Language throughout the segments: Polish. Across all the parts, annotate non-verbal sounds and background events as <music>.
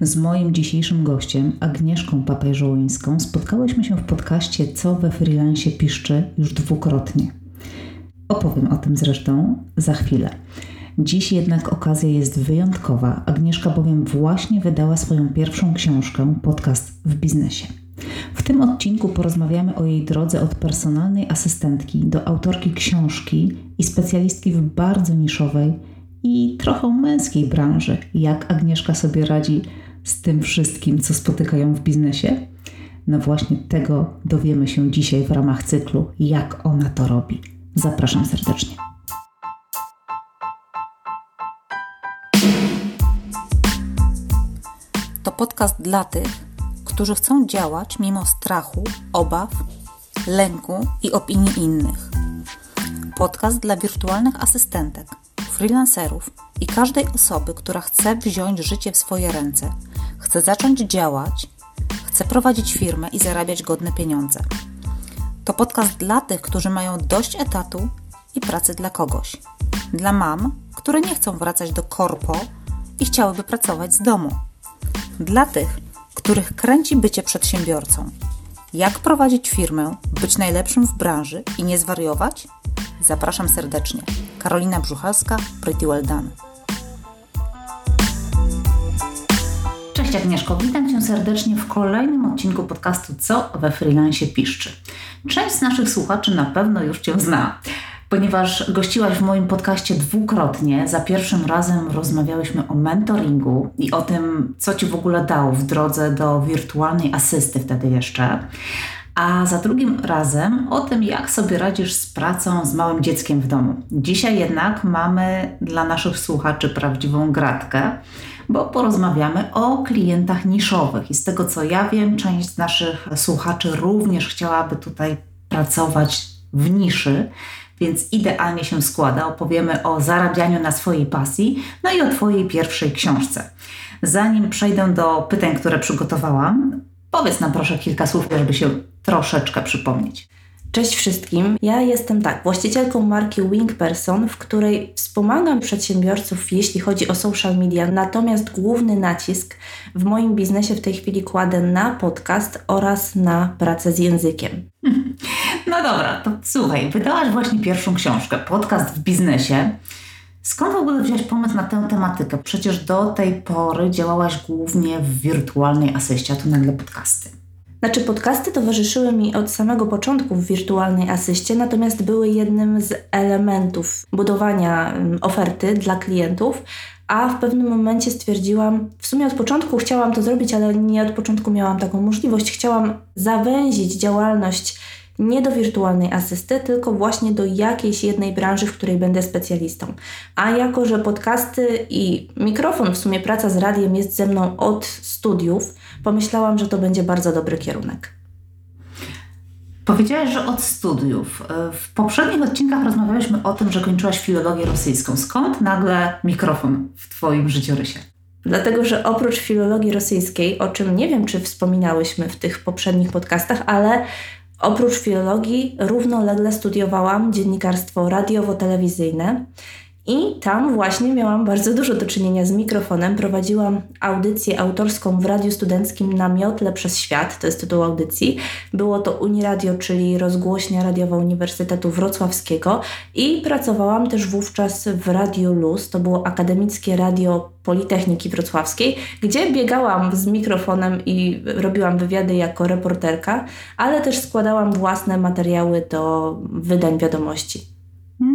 Z moim dzisiejszym gościem, Agnieszką Papajżołyńską, spotkałyśmy się w podcaście Co we freelancie piszczy już dwukrotnie. Opowiem o tym zresztą za chwilę. Dziś jednak okazja jest wyjątkowa. Agnieszka bowiem właśnie wydała swoją pierwszą książkę, podcast w biznesie. W tym odcinku porozmawiamy o jej drodze od personalnej asystentki do autorki książki i specjalistki w bardzo niszowej i trochę męskiej branży. Jak Agnieszka sobie radzi z tym wszystkim, co spotykają w biznesie? No właśnie tego dowiemy się dzisiaj w ramach cyklu, jak ona to robi. Zapraszam serdecznie. To podcast dla tych, którzy chcą działać mimo strachu, obaw, lęku i opinii innych. Podcast dla wirtualnych asystentek freelancerów i każdej osoby, która chce wziąć życie w swoje ręce, chce zacząć działać, chce prowadzić firmę i zarabiać godne pieniądze. To podcast dla tych, którzy mają dość etatu i pracy dla kogoś. Dla mam, które nie chcą wracać do korpo i chciałyby pracować z domu. Dla tych, których kręci bycie przedsiębiorcą. Jak prowadzić firmę, być najlepszym w branży i nie zwariować? Zapraszam serdecznie. Karolina Brzuchalska, Pretty Well Done. Cześć Agnieszko, witam Cię serdecznie w kolejnym odcinku podcastu Co we freelancie piszczy. Część z naszych słuchaczy na pewno już Cię zna, ponieważ gościłaś w moim podcaście dwukrotnie. Za pierwszym razem rozmawiałyśmy o mentoringu i o tym, co Ci w ogóle dało w drodze do wirtualnej asysty wtedy jeszcze a za drugim razem o tym, jak sobie radzisz z pracą z małym dzieckiem w domu. Dzisiaj jednak mamy dla naszych słuchaczy prawdziwą gratkę, bo porozmawiamy o klientach niszowych. I z tego co ja wiem, część z naszych słuchaczy również chciałaby tutaj pracować w niszy. Więc idealnie się składa. Opowiemy o zarabianiu na swojej pasji, no i o Twojej pierwszej książce. Zanim przejdę do pytań, które przygotowałam, powiedz nam proszę kilka słów, żeby się troszeczkę przypomnieć. Cześć wszystkim. Ja jestem tak, właścicielką marki Wing Person, w której wspomagam przedsiębiorców, jeśli chodzi o social media, natomiast główny nacisk w moim biznesie w tej chwili kładę na podcast oraz na pracę z językiem. <laughs> No dobra, to słuchaj, wydałaś właśnie pierwszą książkę, podcast w biznesie. Skąd w ogóle wziąć pomysł na tę tematykę? Przecież do tej pory działałaś głównie w wirtualnej asyście, a tu nagle podcasty. Znaczy, podcasty towarzyszyły mi od samego początku w wirtualnej asyście, natomiast były jednym z elementów budowania mm, oferty dla klientów, a w pewnym momencie stwierdziłam, w sumie od początku chciałam to zrobić, ale nie od początku miałam taką możliwość. Chciałam zawęzić działalność nie do wirtualnej asysty, tylko właśnie do jakiejś jednej branży, w której będę specjalistą. A jako, że podcasty i mikrofon, w sumie praca z radiem jest ze mną od studiów, pomyślałam, że to będzie bardzo dobry kierunek. Powiedziałaś, że od studiów. W poprzednich odcinkach rozmawialiśmy o tym, że kończyłaś filologię rosyjską. Skąd nagle mikrofon w Twoim życiorysie? Dlatego, że oprócz filologii rosyjskiej, o czym nie wiem, czy wspominałyśmy w tych poprzednich podcastach, ale Oprócz filologii równolegle studiowałam dziennikarstwo radiowo-telewizyjne i tam właśnie miałam bardzo dużo do czynienia z mikrofonem. Prowadziłam audycję autorską w radiu studenckim na Miotle przez Świat, to jest tytuł audycji. Było to Uniradio, czyli rozgłośnia radiowa Uniwersytetu Wrocławskiego i pracowałam też wówczas w Radio Luz, to było akademickie radio Politechniki Wrocławskiej, gdzie biegałam z mikrofonem i robiłam wywiady jako reporterka, ale też składałam własne materiały do wydań wiadomości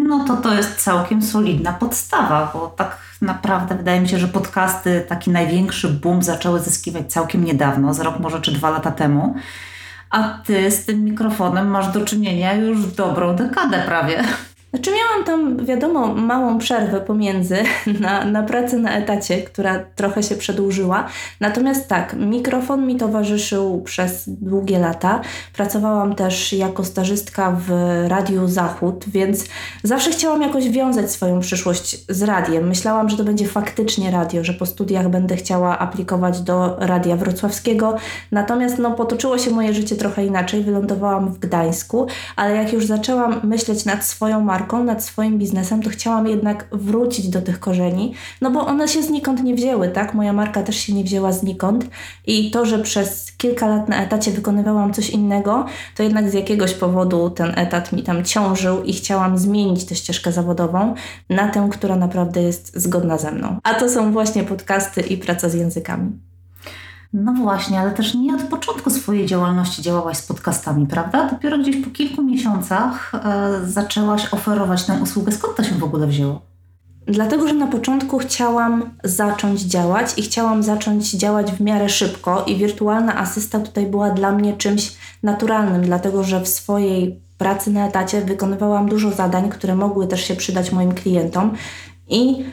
no to to jest całkiem solidna podstawa, bo tak naprawdę wydaje mi się, że podcasty taki największy boom zaczęły zyskiwać całkiem niedawno, z rok może czy dwa lata temu. A ty z tym mikrofonem masz do czynienia już dobrą dekadę prawie. Znaczy miałam tam, wiadomo, małą przerwę pomiędzy <laughs> na, na pracę na etacie, która trochę się przedłużyła. Natomiast tak, mikrofon mi towarzyszył przez długie lata. Pracowałam też jako stażystka w Radiu Zachód, więc zawsze chciałam jakoś wiązać swoją przyszłość z radiem. Myślałam, że to będzie faktycznie radio, że po studiach będę chciała aplikować do Radia Wrocławskiego. Natomiast no, potoczyło się moje życie trochę inaczej. Wylądowałam w Gdańsku, ale jak już zaczęłam myśleć nad swoją marką, marką, nad swoim biznesem, to chciałam jednak wrócić do tych korzeni, no bo one się znikąd nie wzięły, tak? Moja marka też się nie wzięła znikąd i to, że przez kilka lat na etacie wykonywałam coś innego, to jednak z jakiegoś powodu ten etat mi tam ciążył i chciałam zmienić tę ścieżkę zawodową na tę, która naprawdę jest zgodna ze mną. A to są właśnie podcasty i praca z językami. No właśnie, ale też nie od początku swojej działalności działałaś z podcastami, prawda? Dopiero gdzieś po kilku miesiącach e, zaczęłaś oferować tę usługę. Skąd to się w ogóle wzięło? Dlatego, że na początku chciałam zacząć działać i chciałam zacząć działać w miarę szybko, i wirtualna asysta tutaj była dla mnie czymś naturalnym, dlatego że w swojej pracy na etacie wykonywałam dużo zadań, które mogły też się przydać moim klientom. I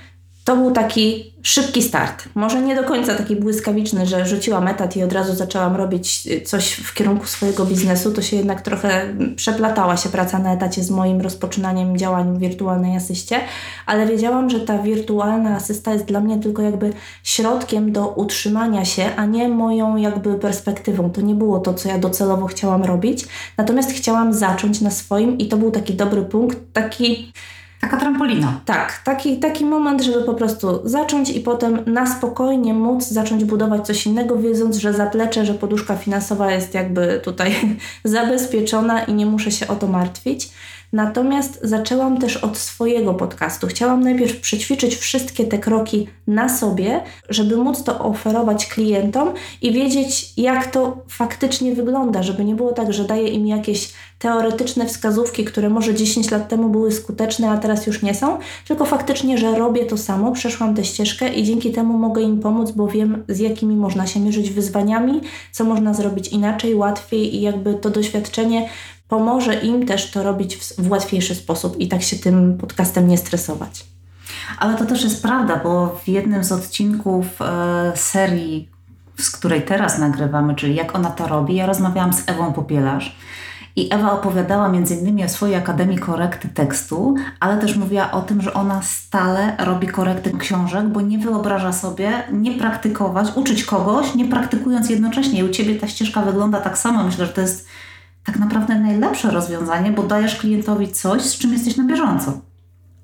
to był taki szybki start. Może nie do końca taki błyskawiczny, że rzuciłam etat i od razu zaczęłam robić y, coś w kierunku swojego biznesu. To się jednak trochę przeplatała się praca na etacie z moim rozpoczynaniem działań w wirtualnej asyście, ale wiedziałam, że ta wirtualna asysta jest dla mnie tylko jakby środkiem do utrzymania się, a nie moją jakby perspektywą. To nie było to, co ja docelowo chciałam robić. Natomiast chciałam zacząć na swoim i to był taki dobry punkt, taki Taka trampolina. Tak, taki, taki moment, żeby po prostu zacząć i potem na spokojnie móc zacząć budować coś innego, wiedząc, że zaplecze, że poduszka finansowa jest jakby tutaj <laughs> zabezpieczona i nie muszę się o to martwić. Natomiast zaczęłam też od swojego podcastu. Chciałam najpierw przećwiczyć wszystkie te kroki na sobie, żeby móc to oferować klientom i wiedzieć, jak to faktycznie wygląda, żeby nie było tak, że daję im jakieś teoretyczne wskazówki, które może 10 lat temu były skuteczne, a teraz już nie są, tylko faktycznie, że robię to samo, przeszłam tę ścieżkę i dzięki temu mogę im pomóc, bo wiem, z jakimi można się mierzyć wyzwaniami, co można zrobić inaczej, łatwiej i jakby to doświadczenie pomoże im też to robić w, w łatwiejszy sposób i tak się tym podcastem nie stresować. Ale to też jest prawda, bo w jednym z odcinków e, serii, z której teraz nagrywamy, czyli jak ona to robi, ja rozmawiałam z Ewą Popielarz. I Ewa opowiadała innymi o swojej Akademii Korekty Tekstu, ale też mówiła o tym, że ona stale robi korekty książek, bo nie wyobraża sobie nie praktykować, uczyć kogoś, nie praktykując jednocześnie. I u Ciebie ta ścieżka wygląda tak samo. Myślę, że to jest tak naprawdę najlepsze rozwiązanie, bo dajesz klientowi coś, z czym jesteś na bieżąco.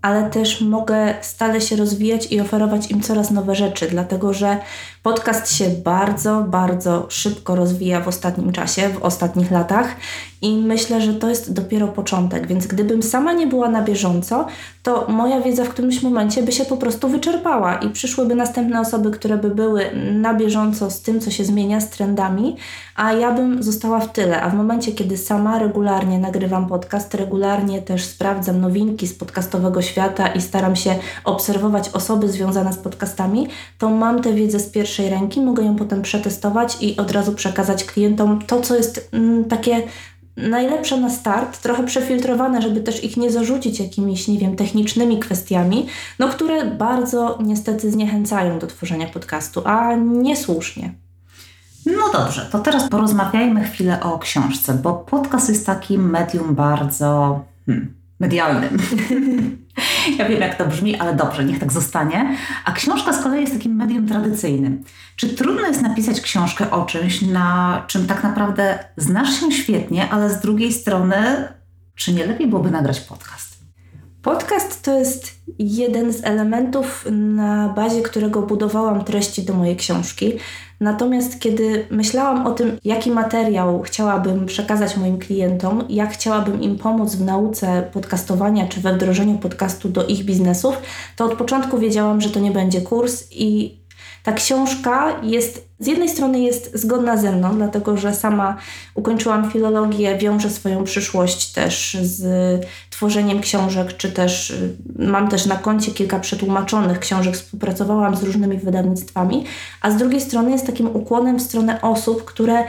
Ale też mogę stale się rozwijać i oferować im coraz nowe rzeczy, dlatego że podcast się bardzo, bardzo szybko rozwija w ostatnim czasie, w ostatnich latach i myślę, że to jest dopiero początek, więc gdybym sama nie była na bieżąco, to moja wiedza w którymś momencie by się po prostu wyczerpała i przyszłyby następne osoby, które by były na bieżąco z tym, co się zmienia, z trendami, a ja bym została w tyle. A w momencie, kiedy sama regularnie nagrywam podcast, regularnie też sprawdzam nowinki z podcastowego świata i staram się obserwować osoby związane z podcastami, to mam tę wiedzę z pierwszej ręki, mogę ją potem przetestować i od razu przekazać klientom to, co jest mm, takie najlepsze na start, trochę przefiltrowane, żeby też ich nie zarzucić jakimiś, nie wiem, technicznymi kwestiami, no które bardzo niestety zniechęcają do tworzenia podcastu, a niesłusznie. No dobrze, to teraz porozmawiajmy chwilę o książce, bo podcast jest takim medium bardzo hmm, medialnym. <laughs> <laughs> ja wiem, jak to brzmi, ale dobrze, niech tak zostanie. A książka z kolei jest takim medium tradycyjnym. Czy trudno jest napisać książkę o czymś, na czym tak naprawdę znasz się świetnie, ale z drugiej strony, czy nie lepiej byłoby nagrać podcast? Podcast to jest jeden z elementów, na bazie którego budowałam treści do mojej książki. Natomiast kiedy myślałam o tym, jaki materiał chciałabym przekazać moim klientom, jak chciałabym im pomóc w nauce podcastowania czy we wdrożeniu podcastu do ich biznesów, to od początku wiedziałam, że to nie będzie kurs i ta książka jest, z jednej strony jest zgodna ze mną, dlatego że sama ukończyłam filologię, wiążę swoją przyszłość też z tworzeniem książek, czy też y, mam też na koncie kilka przetłumaczonych książek, współpracowałam z różnymi wydawnictwami, a z drugiej strony jest takim ukłonem w stronę osób, które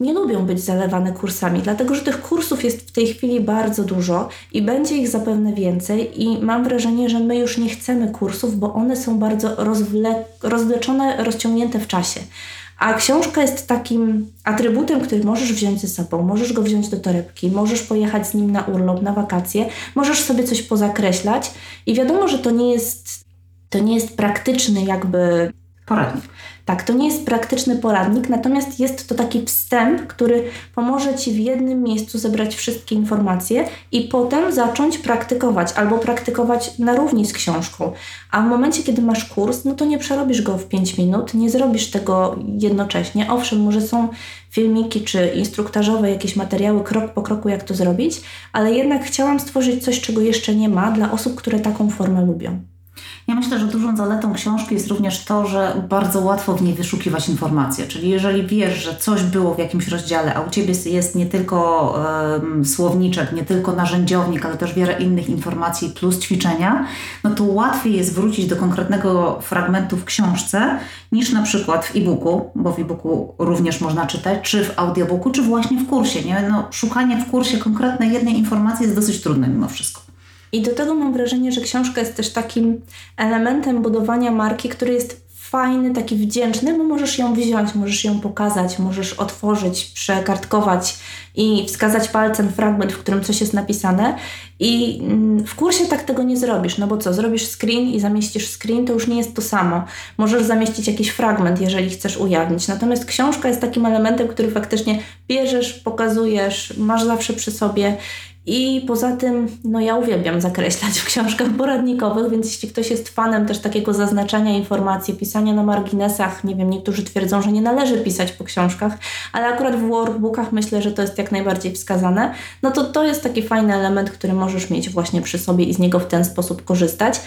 nie lubią być zalewane kursami, dlatego że tych kursów jest w tej chwili bardzo dużo i będzie ich zapewne więcej i mam wrażenie, że my już nie chcemy kursów, bo one są bardzo rozwle- rozwleczone, rozciągnięte w czasie. A książka jest takim atrybutem, który możesz wziąć ze sobą, możesz go wziąć do torebki, możesz pojechać z nim na urlop, na wakacje, możesz sobie coś pozakreślać i wiadomo, że to nie jest, to nie jest praktyczny jakby poradnik. Tak, to nie jest praktyczny poradnik, natomiast jest to taki wstęp, który pomoże Ci w jednym miejscu zebrać wszystkie informacje i potem zacząć praktykować albo praktykować na równi z książką. A w momencie, kiedy masz kurs, no to nie przerobisz go w 5 minut, nie zrobisz tego jednocześnie. Owszem, może są filmiki czy instruktażowe jakieś materiały krok po kroku, jak to zrobić, ale jednak chciałam stworzyć coś, czego jeszcze nie ma dla osób, które taką formę lubią. Ja myślę, że dużą zaletą książki jest również to, że bardzo łatwo w niej wyszukiwać informacje. Czyli jeżeli wiesz, że coś było w jakimś rozdziale, a u Ciebie jest nie tylko um, słowniczek, nie tylko narzędziownik, ale też wiele innych informacji plus ćwiczenia, no to łatwiej jest wrócić do konkretnego fragmentu w książce niż na przykład w e-booku, bo w e-booku również można czytać, czy w audiobooku, czy właśnie w kursie. Nie? No, szukanie w kursie konkretnej jednej informacji jest dosyć trudne mimo wszystko. I do tego mam wrażenie, że książka jest też takim elementem budowania marki, który jest fajny, taki wdzięczny, bo możesz ją wziąć, możesz ją pokazać, możesz otworzyć, przekartkować i wskazać palcem fragment, w którym coś jest napisane. I mm, w kursie tak tego nie zrobisz, no bo co, zrobisz screen i zamieścisz screen, to już nie jest to samo. Możesz zamieścić jakiś fragment, jeżeli chcesz ujawnić. Natomiast książka jest takim elementem, który faktycznie bierzesz, pokazujesz, masz zawsze przy sobie i poza tym, no ja uwielbiam zakreślać w książkach poradnikowych, więc jeśli ktoś jest fanem też takiego zaznaczania informacji, pisania na marginesach, nie wiem, niektórzy twierdzą, że nie należy pisać po książkach, ale akurat w workbookach myślę, że to jest jak najbardziej wskazane, no to to jest taki fajny element, który możesz mieć właśnie przy sobie i z niego w ten sposób korzystać.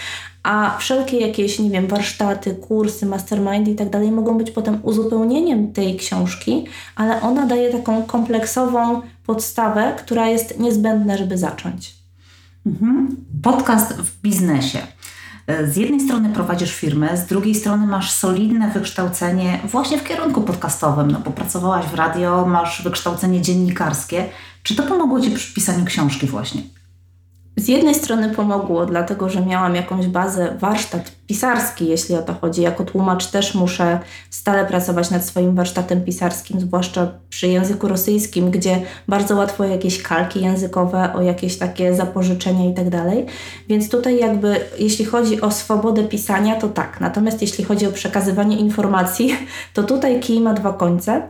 A wszelkie jakieś, nie wiem, warsztaty, kursy, mastermindy i tak dalej mogą być potem uzupełnieniem tej książki, ale ona daje taką kompleksową podstawę, która jest niezbędna, żeby zacząć. Mhm. Podcast w biznesie. Z jednej strony prowadzisz firmę, z drugiej strony masz solidne wykształcenie właśnie w kierunku podcastowym, no bo pracowałaś w radio, masz wykształcenie dziennikarskie. Czy to pomogło Ci przy pisaniu książki właśnie? Z jednej strony pomogło, dlatego że miałam jakąś bazę, warsztat pisarski, jeśli o to chodzi. Jako tłumacz też muszę stale pracować nad swoim warsztatem pisarskim, zwłaszcza przy języku rosyjskim, gdzie bardzo łatwo jakieś kalki językowe, o jakieś takie zapożyczenia i tak dalej. Więc tutaj jakby, jeśli chodzi o swobodę pisania, to tak. Natomiast jeśli chodzi o przekazywanie informacji, <laughs> to tutaj kij ma dwa końce.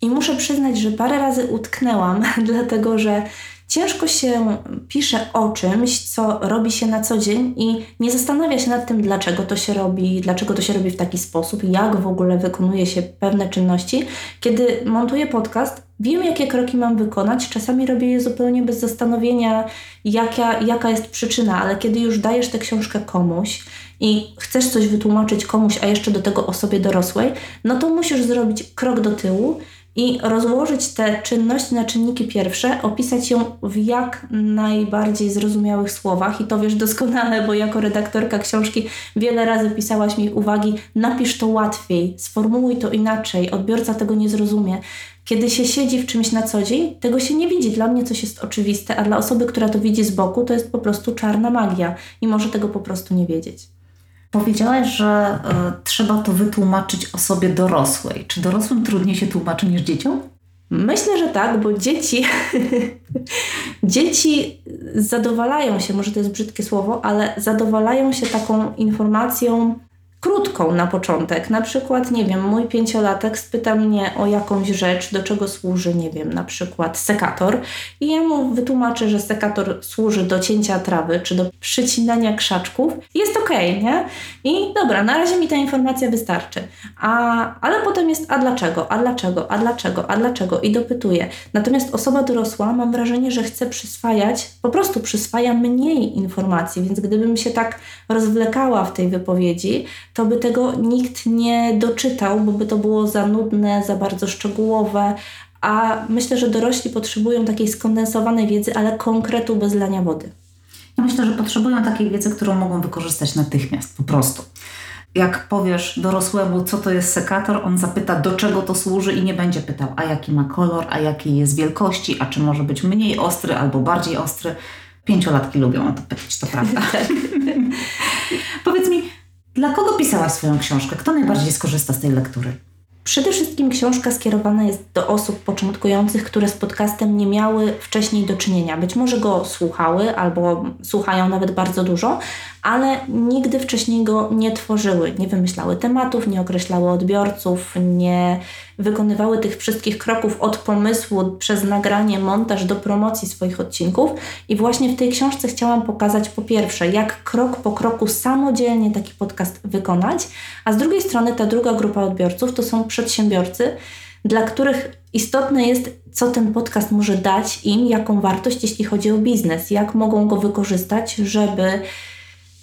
I muszę przyznać, że parę razy utknęłam, <laughs> dlatego że ciężko się pisze o czymś, co robi się na co dzień i nie zastanawia się nad tym, dlaczego to się robi, dlaczego to się robi w taki sposób, jak w ogóle wykonuje się pewne czynności. Kiedy montuję podcast, wiem, jakie kroki mam wykonać, czasami robię je zupełnie bez zastanowienia, jaka, jaka jest przyczyna, ale kiedy już dajesz tę książkę komuś, i chcesz coś wytłumaczyć komuś, a jeszcze do tego osobie dorosłej, no to musisz zrobić krok do tyłu i rozłożyć tę czynność na czynniki pierwsze, opisać ją w jak najbardziej zrozumiałych słowach i to wiesz doskonale, bo jako redaktorka książki wiele razy pisałaś mi uwagi, napisz to łatwiej, sformułuj to inaczej, odbiorca tego nie zrozumie. Kiedy się siedzi w czymś na co dzień, tego się nie widzi. Dla mnie coś jest oczywiste, a dla osoby, która to widzi z boku, to jest po prostu czarna magia i może tego po prostu nie wiedzieć. Powiedziałaś, że y, trzeba to wytłumaczyć osobie dorosłej. Czy dorosłym trudniej się tłumaczy niż dzieciom? Myślę, że tak, bo dzieci, <laughs> dzieci zadowalają się, może to jest brzydkie słowo, ale zadowalają się taką informacją, krótką na początek. Na przykład, nie wiem, mój pięciolatek spyta mnie o jakąś rzecz, do czego służy, nie wiem, na przykład sekator i ja mu wytłumaczę, że sekator służy do cięcia trawy czy do przycinania krzaczków jest okej, okay, nie? I dobra, na razie mi ta informacja wystarczy. A, ale potem jest, a dlaczego, a dlaczego, a dlaczego, a dlaczego i dopytuję. Natomiast osoba dorosła, mam wrażenie, że chce przyswajać, po prostu przyswaja mniej informacji, więc gdybym się tak rozwlekała w tej wypowiedzi, to by tego nikt nie doczytał, bo by to było za nudne, za bardzo szczegółowe. A myślę, że dorośli potrzebują takiej skondensowanej wiedzy, ale konkretu bez lania wody. Ja myślę, że potrzebują takiej wiedzy, którą mogą wykorzystać natychmiast, po prostu. Jak powiesz dorosłemu, co to jest sekator, on zapyta, do czego to służy i nie będzie pytał, a jaki ma kolor, a jakiej jest wielkości, a czy może być mniej ostry albo bardziej ostry. Pięciolatki lubią o to pytać, to prawda. <laughs> <laughs> Powiedz dla kogo pisałaś swoją książkę? Kto najbardziej skorzysta z tej lektury? Przede wszystkim książka skierowana jest do osób początkujących, które z podcastem nie miały wcześniej do czynienia. Być może go słuchały albo słuchają nawet bardzo dużo, ale nigdy wcześniej go nie tworzyły, nie wymyślały tematów, nie określały odbiorców, nie wykonywały tych wszystkich kroków od pomysłu przez nagranie, montaż do promocji swoich odcinków. I właśnie w tej książce chciałam pokazać po pierwsze, jak krok po kroku samodzielnie taki podcast wykonać, a z drugiej strony ta druga grupa odbiorców to są przedsiębiorcy, dla których istotne jest, co ten podcast może dać im, jaką wartość, jeśli chodzi o biznes, jak mogą go wykorzystać, żeby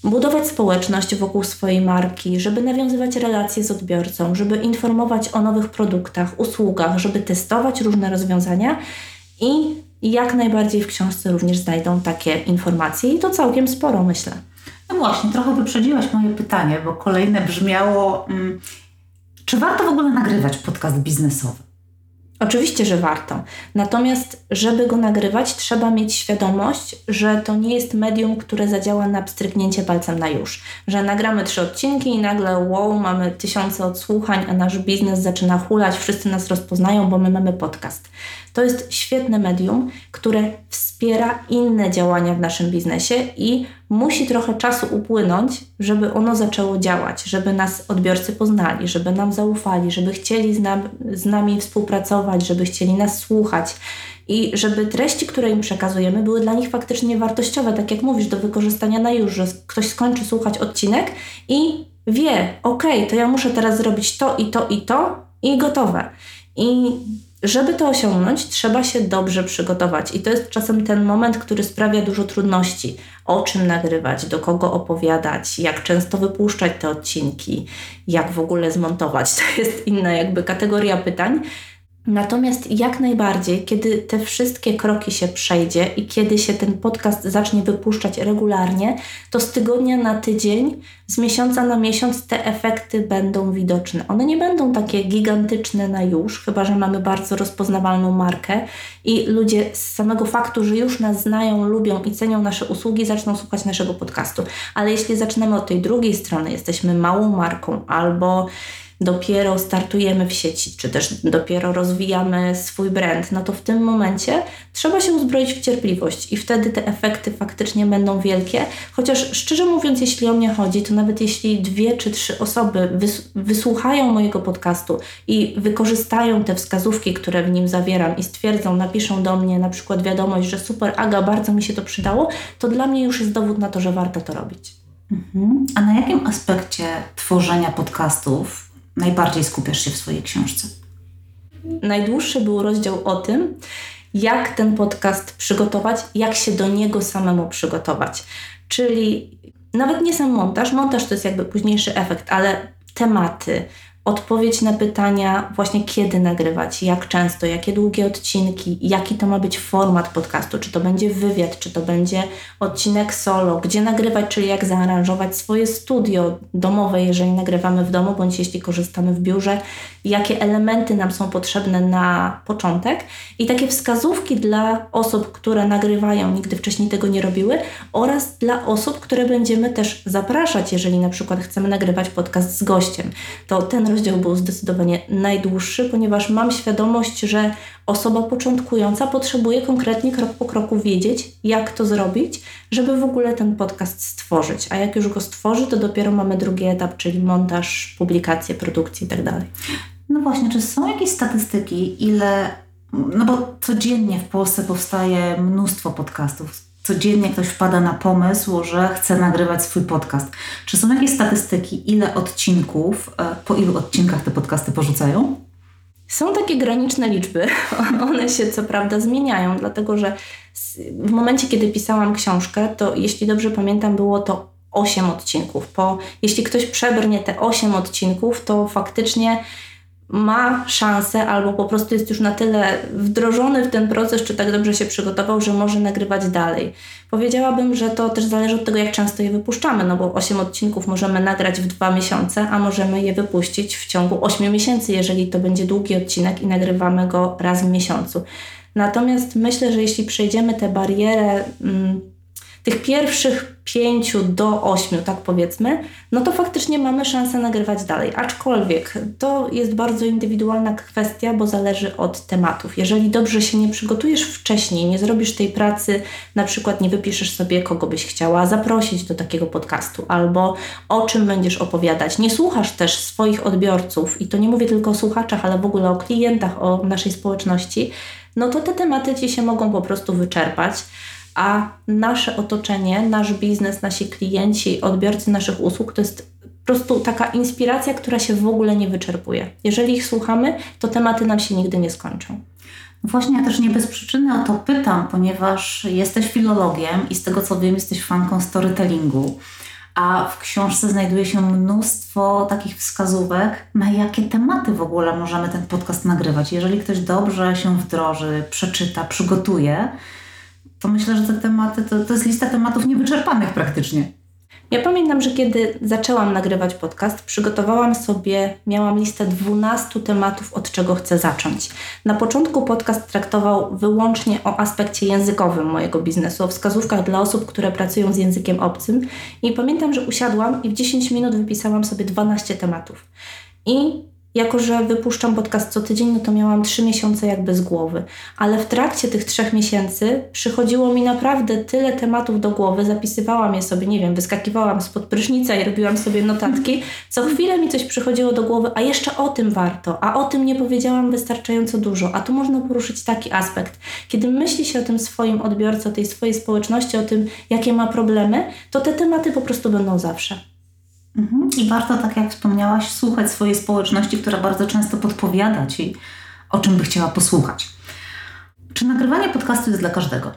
budować społeczność wokół swojej marki, żeby nawiązywać relacje z odbiorcą, żeby informować o nowych produktach, usługach, żeby testować różne rozwiązania i jak najbardziej w książce również znajdą takie informacje i to całkiem sporo, myślę. No właśnie, trochę wyprzedziłaś moje pytanie, bo kolejne brzmiało, mm, czy warto w ogóle nagrywać podcast biznesowy? Oczywiście, że warto. Natomiast, żeby go nagrywać, trzeba mieć świadomość, że to nie jest medium, które zadziała na pstryknięcie palcem na już. Że nagramy trzy odcinki i nagle wow, mamy tysiące odsłuchań, a nasz biznes zaczyna hulać, wszyscy nas rozpoznają, bo my mamy podcast. To jest świetne medium, które wspiera inne działania w naszym biznesie i musi trochę czasu upłynąć, żeby ono zaczęło działać, żeby nas odbiorcy poznali, żeby nam zaufali, żeby chcieli z, nam, z nami współpracować, żeby chcieli nas słuchać i żeby treści, które im przekazujemy, były dla nich faktycznie wartościowe, tak jak mówisz, do wykorzystania na już, że ktoś skończy słuchać odcinek i wie, ok, to ja muszę teraz zrobić to i to i to i gotowe. I żeby to osiągnąć, trzeba się dobrze przygotować, i to jest czasem ten moment, który sprawia dużo trudności. O czym nagrywać, do kogo opowiadać, jak często wypuszczać te odcinki, jak w ogóle zmontować. <laughs> To jest inna jakby kategoria pytań. Natomiast jak najbardziej, kiedy te wszystkie kroki się przejdzie i kiedy się ten podcast zacznie wypuszczać regularnie, to z tygodnia na tydzień, z miesiąca na miesiąc te efekty będą widoczne. One nie będą takie gigantyczne na już, chyba że mamy bardzo rozpoznawalną markę i ludzie z samego faktu, że już nas znają, lubią i cenią nasze usługi, zaczną słuchać naszego podcastu. Ale jeśli zaczynamy od tej drugiej strony, jesteśmy małą marką albo dopiero startujemy w sieci, czy też dopiero rozwijamy swój brand, no to w tym momencie trzeba się uzbroić w cierpliwość i wtedy te efekty faktycznie będą wielkie. Chociaż szczerze mówiąc, jeśli o mnie chodzi, to nawet jeśli dwie czy trzy osoby wys wysłuchają mojego podcastu i wykorzystają te wskazówki, które w nim zawieram i stwierdzą, napiszą do mnie na przykład wiadomość, że super Aga, bardzo mi się to przydało, to dla mnie już jest dowód na to, że warto to robić. Mhm. A na jakim aspekcie tworzenia podcastów najbardziej skupiasz się w swojej książce? Najdłuższy był rozdział o tym, jak ten podcast przygotować, jak się do niego samemu przygotować. Czyli nawet nie sam montaż, montaż to jest jakby późniejszy efekt, ale tematy, odpowiedź na pytania, właśnie kiedy nagrywać, jak często, jakie długie odcinki, jaki to ma być format podcastu, czy to będzie wywiad, czy to będzie odcinek solo, gdzie nagrywać, czyli jak zaaranżować swoje studio domowe, jeżeli nagrywamy w domu, bądź jeśli korzystamy w biurze, jakie elementy nam są potrzebne na początek i takie wskazówki dla osób, które nagrywają, nigdy wcześniej tego nie robiły oraz dla osób, które będziemy też zapraszać, jeżeli na przykład chcemy nagrywać podcast z gościem. To ten rozdział był zdecydowanie najdłuższy, ponieważ mam świadomość, że osoba początkująca potrzebuje konkretnie krok po kroku wiedzieć, jak to zrobić, żeby w ogóle ten podcast stworzyć. A jak już go stworzy, to dopiero mamy drugi etap, czyli montaż, publikację, produkcję. Tak no właśnie, czy są jakieś statystyki, ile. No bo codziennie w Polsce powstaje mnóstwo podcastów. Codziennie ktoś wpada na pomysł, że chce nagrywać swój podcast. Czy są jakieś statystyki, ile odcinków, e, po ilu odcinkach te podcasty porzucają? Są takie graniczne liczby. <laughs> One się co prawda zmieniają, dlatego że w momencie, kiedy pisałam książkę, to jeśli dobrze pamiętam, było to 8 odcinków. Po, jeśli ktoś przebrnie te 8 odcinków, to faktycznie ma szansę albo po prostu jest już na tyle wdrożony w ten proces, czy tak dobrze się przygotował, że może nagrywać dalej. Powiedziałabym, że to też zależy od tego, jak często je wypuszczamy, no bo 8 odcinków możemy nagrać w dwa miesiące, a możemy je wypuścić w ciągu 8 miesięcy, jeżeli to będzie długi odcinek i nagrywamy go raz w miesiącu. Natomiast myślę, że jeśli przejdziemy tę barierę mm, tych pierwszych pięciu do ośmiu, tak powiedzmy, no to faktycznie mamy szansę nagrywać dalej. Aczkolwiek to jest bardzo indywidualna kwestia, bo zależy od tematów. Jeżeli dobrze się nie przygotujesz wcześniej, nie zrobisz tej pracy, na przykład nie wypiszesz sobie, kogo byś chciała zaprosić do takiego podcastu, albo o czym będziesz opowiadać, nie słuchasz też swoich odbiorców, i to nie mówię tylko o słuchaczach, ale w ogóle o klientach, o naszej społeczności, no to te tematy ci się mogą po prostu wyczerpać a nasze otoczenie, nasz biznes, nasi klienci, odbiorcy naszych usług to jest po prostu taka inspiracja, która się w ogóle nie wyczerpuje. Jeżeli ich słuchamy, to tematy nam się nigdy nie skończą. Właśnie ja też nie bez przyczyny o to pytam, ponieważ jesteś filologiem i z tego co wiem, jesteś fanką storytellingu. A w książce znajduje się mnóstwo takich wskazówek, na jakie tematy w ogóle możemy ten podcast nagrywać. Jeżeli ktoś dobrze się wdroży, przeczyta, przygotuje, to myślę, że te tematy to, to jest lista tematów niewyczerpanych praktycznie. Ja pamiętam, że kiedy zaczęłam nagrywać podcast, przygotowałam sobie, miałam listę 12 tematów, od czego chcę zacząć. Na początku podcast traktował wyłącznie o aspekcie językowym mojego biznesu, o wskazówkach dla osób, które pracują z językiem obcym. I pamiętam, że usiadłam i w 10 minut wypisałam sobie 12 tematów. I jako, że wypuszczam podcast co tydzień, no to miałam trzy miesiące jakby z głowy. Ale w trakcie tych trzech miesięcy przychodziło mi naprawdę tyle tematów do głowy, zapisywałam je sobie, nie wiem, wyskakiwałam spod prysznica i robiłam sobie notatki. Co chwilę mi coś przychodziło do głowy, a jeszcze o tym warto, a o tym nie powiedziałam wystarczająco dużo, a tu można poruszyć taki aspekt. Kiedy myśli się o tym swoim odbiorcy, o tej swojej społeczności, o tym, jakie ma problemy, to te tematy po prostu będą zawsze. Mhm. I warto, tak jak wspomniałaś, słuchać swojej społeczności, która bardzo często podpowiada Ci, o czym by chciała posłuchać. Czy nagrywanie podcastu jest dla każdego?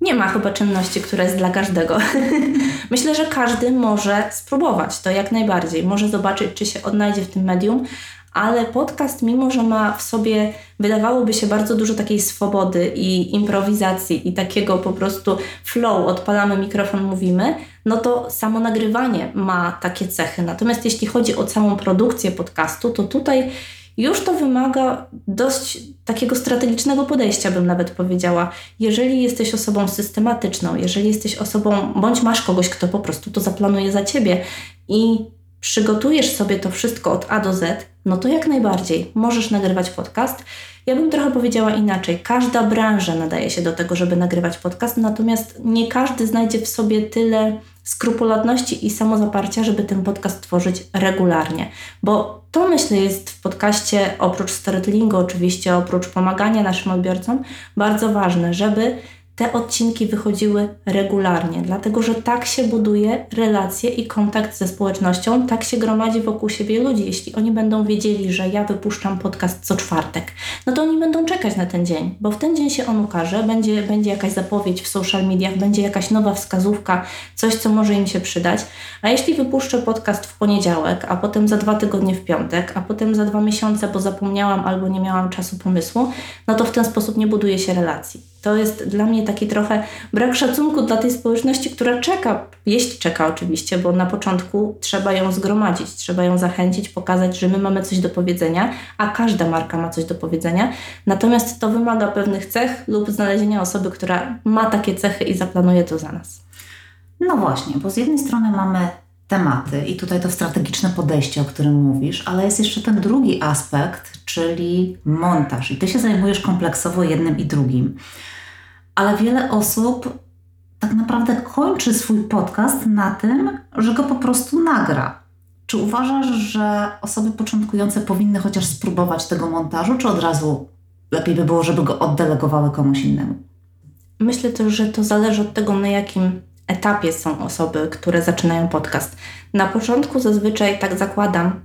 Nie ma chyba czynności, która jest dla każdego. <laughs> Myślę, że każdy może spróbować to jak najbardziej. Może zobaczyć, czy się odnajdzie w tym medium, ale podcast, mimo że ma w sobie, wydawałoby się, bardzo dużo takiej swobody i improwizacji i takiego po prostu flow, odpalamy mikrofon, mówimy, no to samo nagrywanie ma takie cechy. Natomiast jeśli chodzi o całą produkcję podcastu, to tutaj już to wymaga dość takiego strategicznego podejścia, bym nawet powiedziała. Jeżeli jesteś osobą systematyczną, jeżeli jesteś osobą, bądź masz kogoś, kto po prostu to zaplanuje za ciebie i przygotujesz sobie to wszystko od A do Z, no to jak najbardziej możesz nagrywać podcast. Ja bym trochę powiedziała inaczej. Każda branża nadaje się do tego, żeby nagrywać podcast, natomiast nie każdy znajdzie w sobie tyle skrupulatności i samozaparcia, żeby ten podcast tworzyć regularnie. Bo to myślę jest w podcaście, oprócz storytellingu oczywiście, oprócz pomagania naszym odbiorcom, bardzo ważne, żeby te odcinki wychodziły regularnie, dlatego że tak się buduje relacje i kontakt ze społecznością, tak się gromadzi wokół siebie ludzi. Jeśli oni będą wiedzieli, że ja wypuszczam podcast co czwartek, no to oni będą czekać na ten dzień, bo w ten dzień się on ukaże, będzie, będzie jakaś zapowiedź w social mediach, będzie jakaś nowa wskazówka, coś, co może im się przydać. A jeśli wypuszczę podcast w poniedziałek, a potem za dwa tygodnie w piątek, a potem za dwa miesiące, bo zapomniałam albo nie miałam czasu pomysłu, no to w ten sposób nie buduje się relacji. To jest dla mnie taki trochę brak szacunku dla tej społeczności, która czeka, jeśli czeka oczywiście, bo na początku trzeba ją zgromadzić, trzeba ją zachęcić, pokazać, że my mamy coś do powiedzenia, a każda marka ma coś do powiedzenia. Natomiast to wymaga pewnych cech lub znalezienia osoby, która ma takie cechy i zaplanuje to za nas. No właśnie, bo z jednej strony mamy tematy i tutaj to strategiczne podejście, o którym mówisz, ale jest jeszcze ten drugi aspekt, czyli montaż. I ty się zajmujesz kompleksowo jednym i drugim ale wiele osób tak naprawdę kończy swój podcast na tym, że go po prostu nagra. Czy uważasz, że osoby początkujące powinny chociaż spróbować tego montażu, czy od razu lepiej by było, żeby go oddelegowały komuś innemu? Myślę też, że to zależy od tego, na jakim etapie są osoby, które zaczynają podcast. Na początku zazwyczaj, tak zakładam,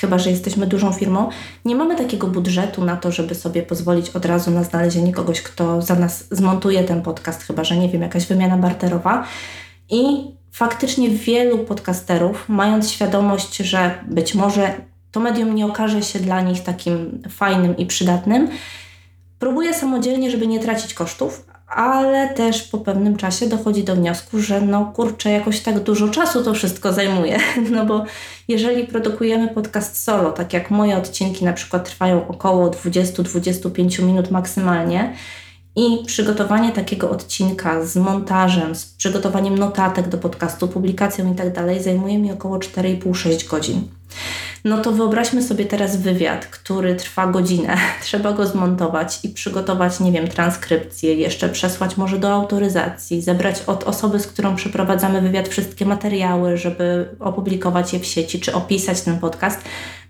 chyba że jesteśmy dużą firmą, nie mamy takiego budżetu na to, żeby sobie pozwolić od razu na znalezienie kogoś, kto za nas zmontuje ten podcast, chyba że nie wiem, jakaś wymiana barterowa. I faktycznie wielu podcasterów, mając świadomość, że być może to medium nie okaże się dla nich takim fajnym i przydatnym. Próbuję samodzielnie, żeby nie tracić kosztów, ale też po pewnym czasie dochodzi do wniosku, że no kurczę, jakoś tak dużo czasu to wszystko zajmuje. <laughs> No bo jeżeli produkujemy podcast solo, tak jak moje odcinki na przykład trwają około 20-25 minut maksymalnie, i przygotowanie takiego odcinka z montażem, z przygotowaniem notatek do podcastu, publikacją i tak zajmuje mi około 4,5-6 godzin. No to wyobraźmy sobie teraz wywiad, który trwa godzinę. <laughs> Trzeba go zmontować i przygotować, nie wiem, transkrypcję, jeszcze przesłać może do autoryzacji, zebrać od osoby, z którą przeprowadzamy wywiad wszystkie materiały, żeby opublikować je w sieci czy opisać ten podcast.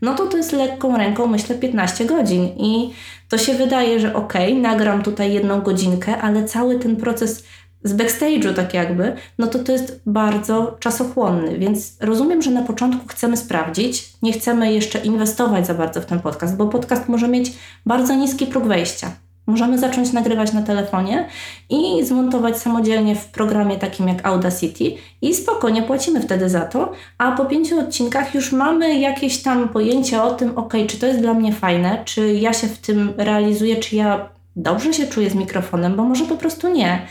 No to to jest lekką ręką, myślę, 15 godzin i to się wydaje, że okej, okay, nagram tutaj jedną godzinkę, ale cały ten proces z backstage'u tak jakby, no to to jest bardzo czasochłonny, więc rozumiem, że na początku chcemy sprawdzić, nie chcemy jeszcze inwestować za bardzo w ten podcast, bo podcast może mieć bardzo niski próg wejścia. Możemy zacząć nagrywać na telefonie i zmontować samodzielnie w programie takim jak Audacity i spokojnie płacimy wtedy za to, a po pięciu odcinkach już mamy jakieś tam pojęcie o tym, ok, czy to jest dla mnie fajne, czy ja się w tym realizuję, czy ja dobrze się czuję z mikrofonem, bo może po prostu nie.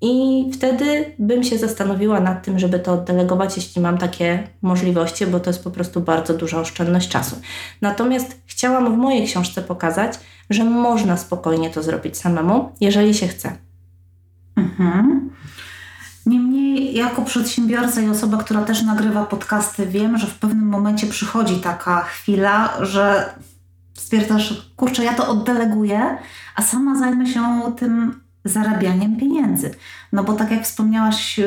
I wtedy bym się zastanowiła nad tym, żeby to oddelegować, jeśli mam takie możliwości, bo to jest po prostu bardzo duża oszczędność czasu. Natomiast chciałam w mojej książce pokazać, że można spokojnie to zrobić samemu, jeżeli się chce. Mhm. Niemniej, jako przedsiębiorca i osoba, która też nagrywa podcasty, wiem, że w pewnym momencie przychodzi taka chwila, że stwierdzasz, kurczę, ja to oddeleguję, a sama zajmę się tym zarabianiem pieniędzy. No bo tak jak wspomniałaś y,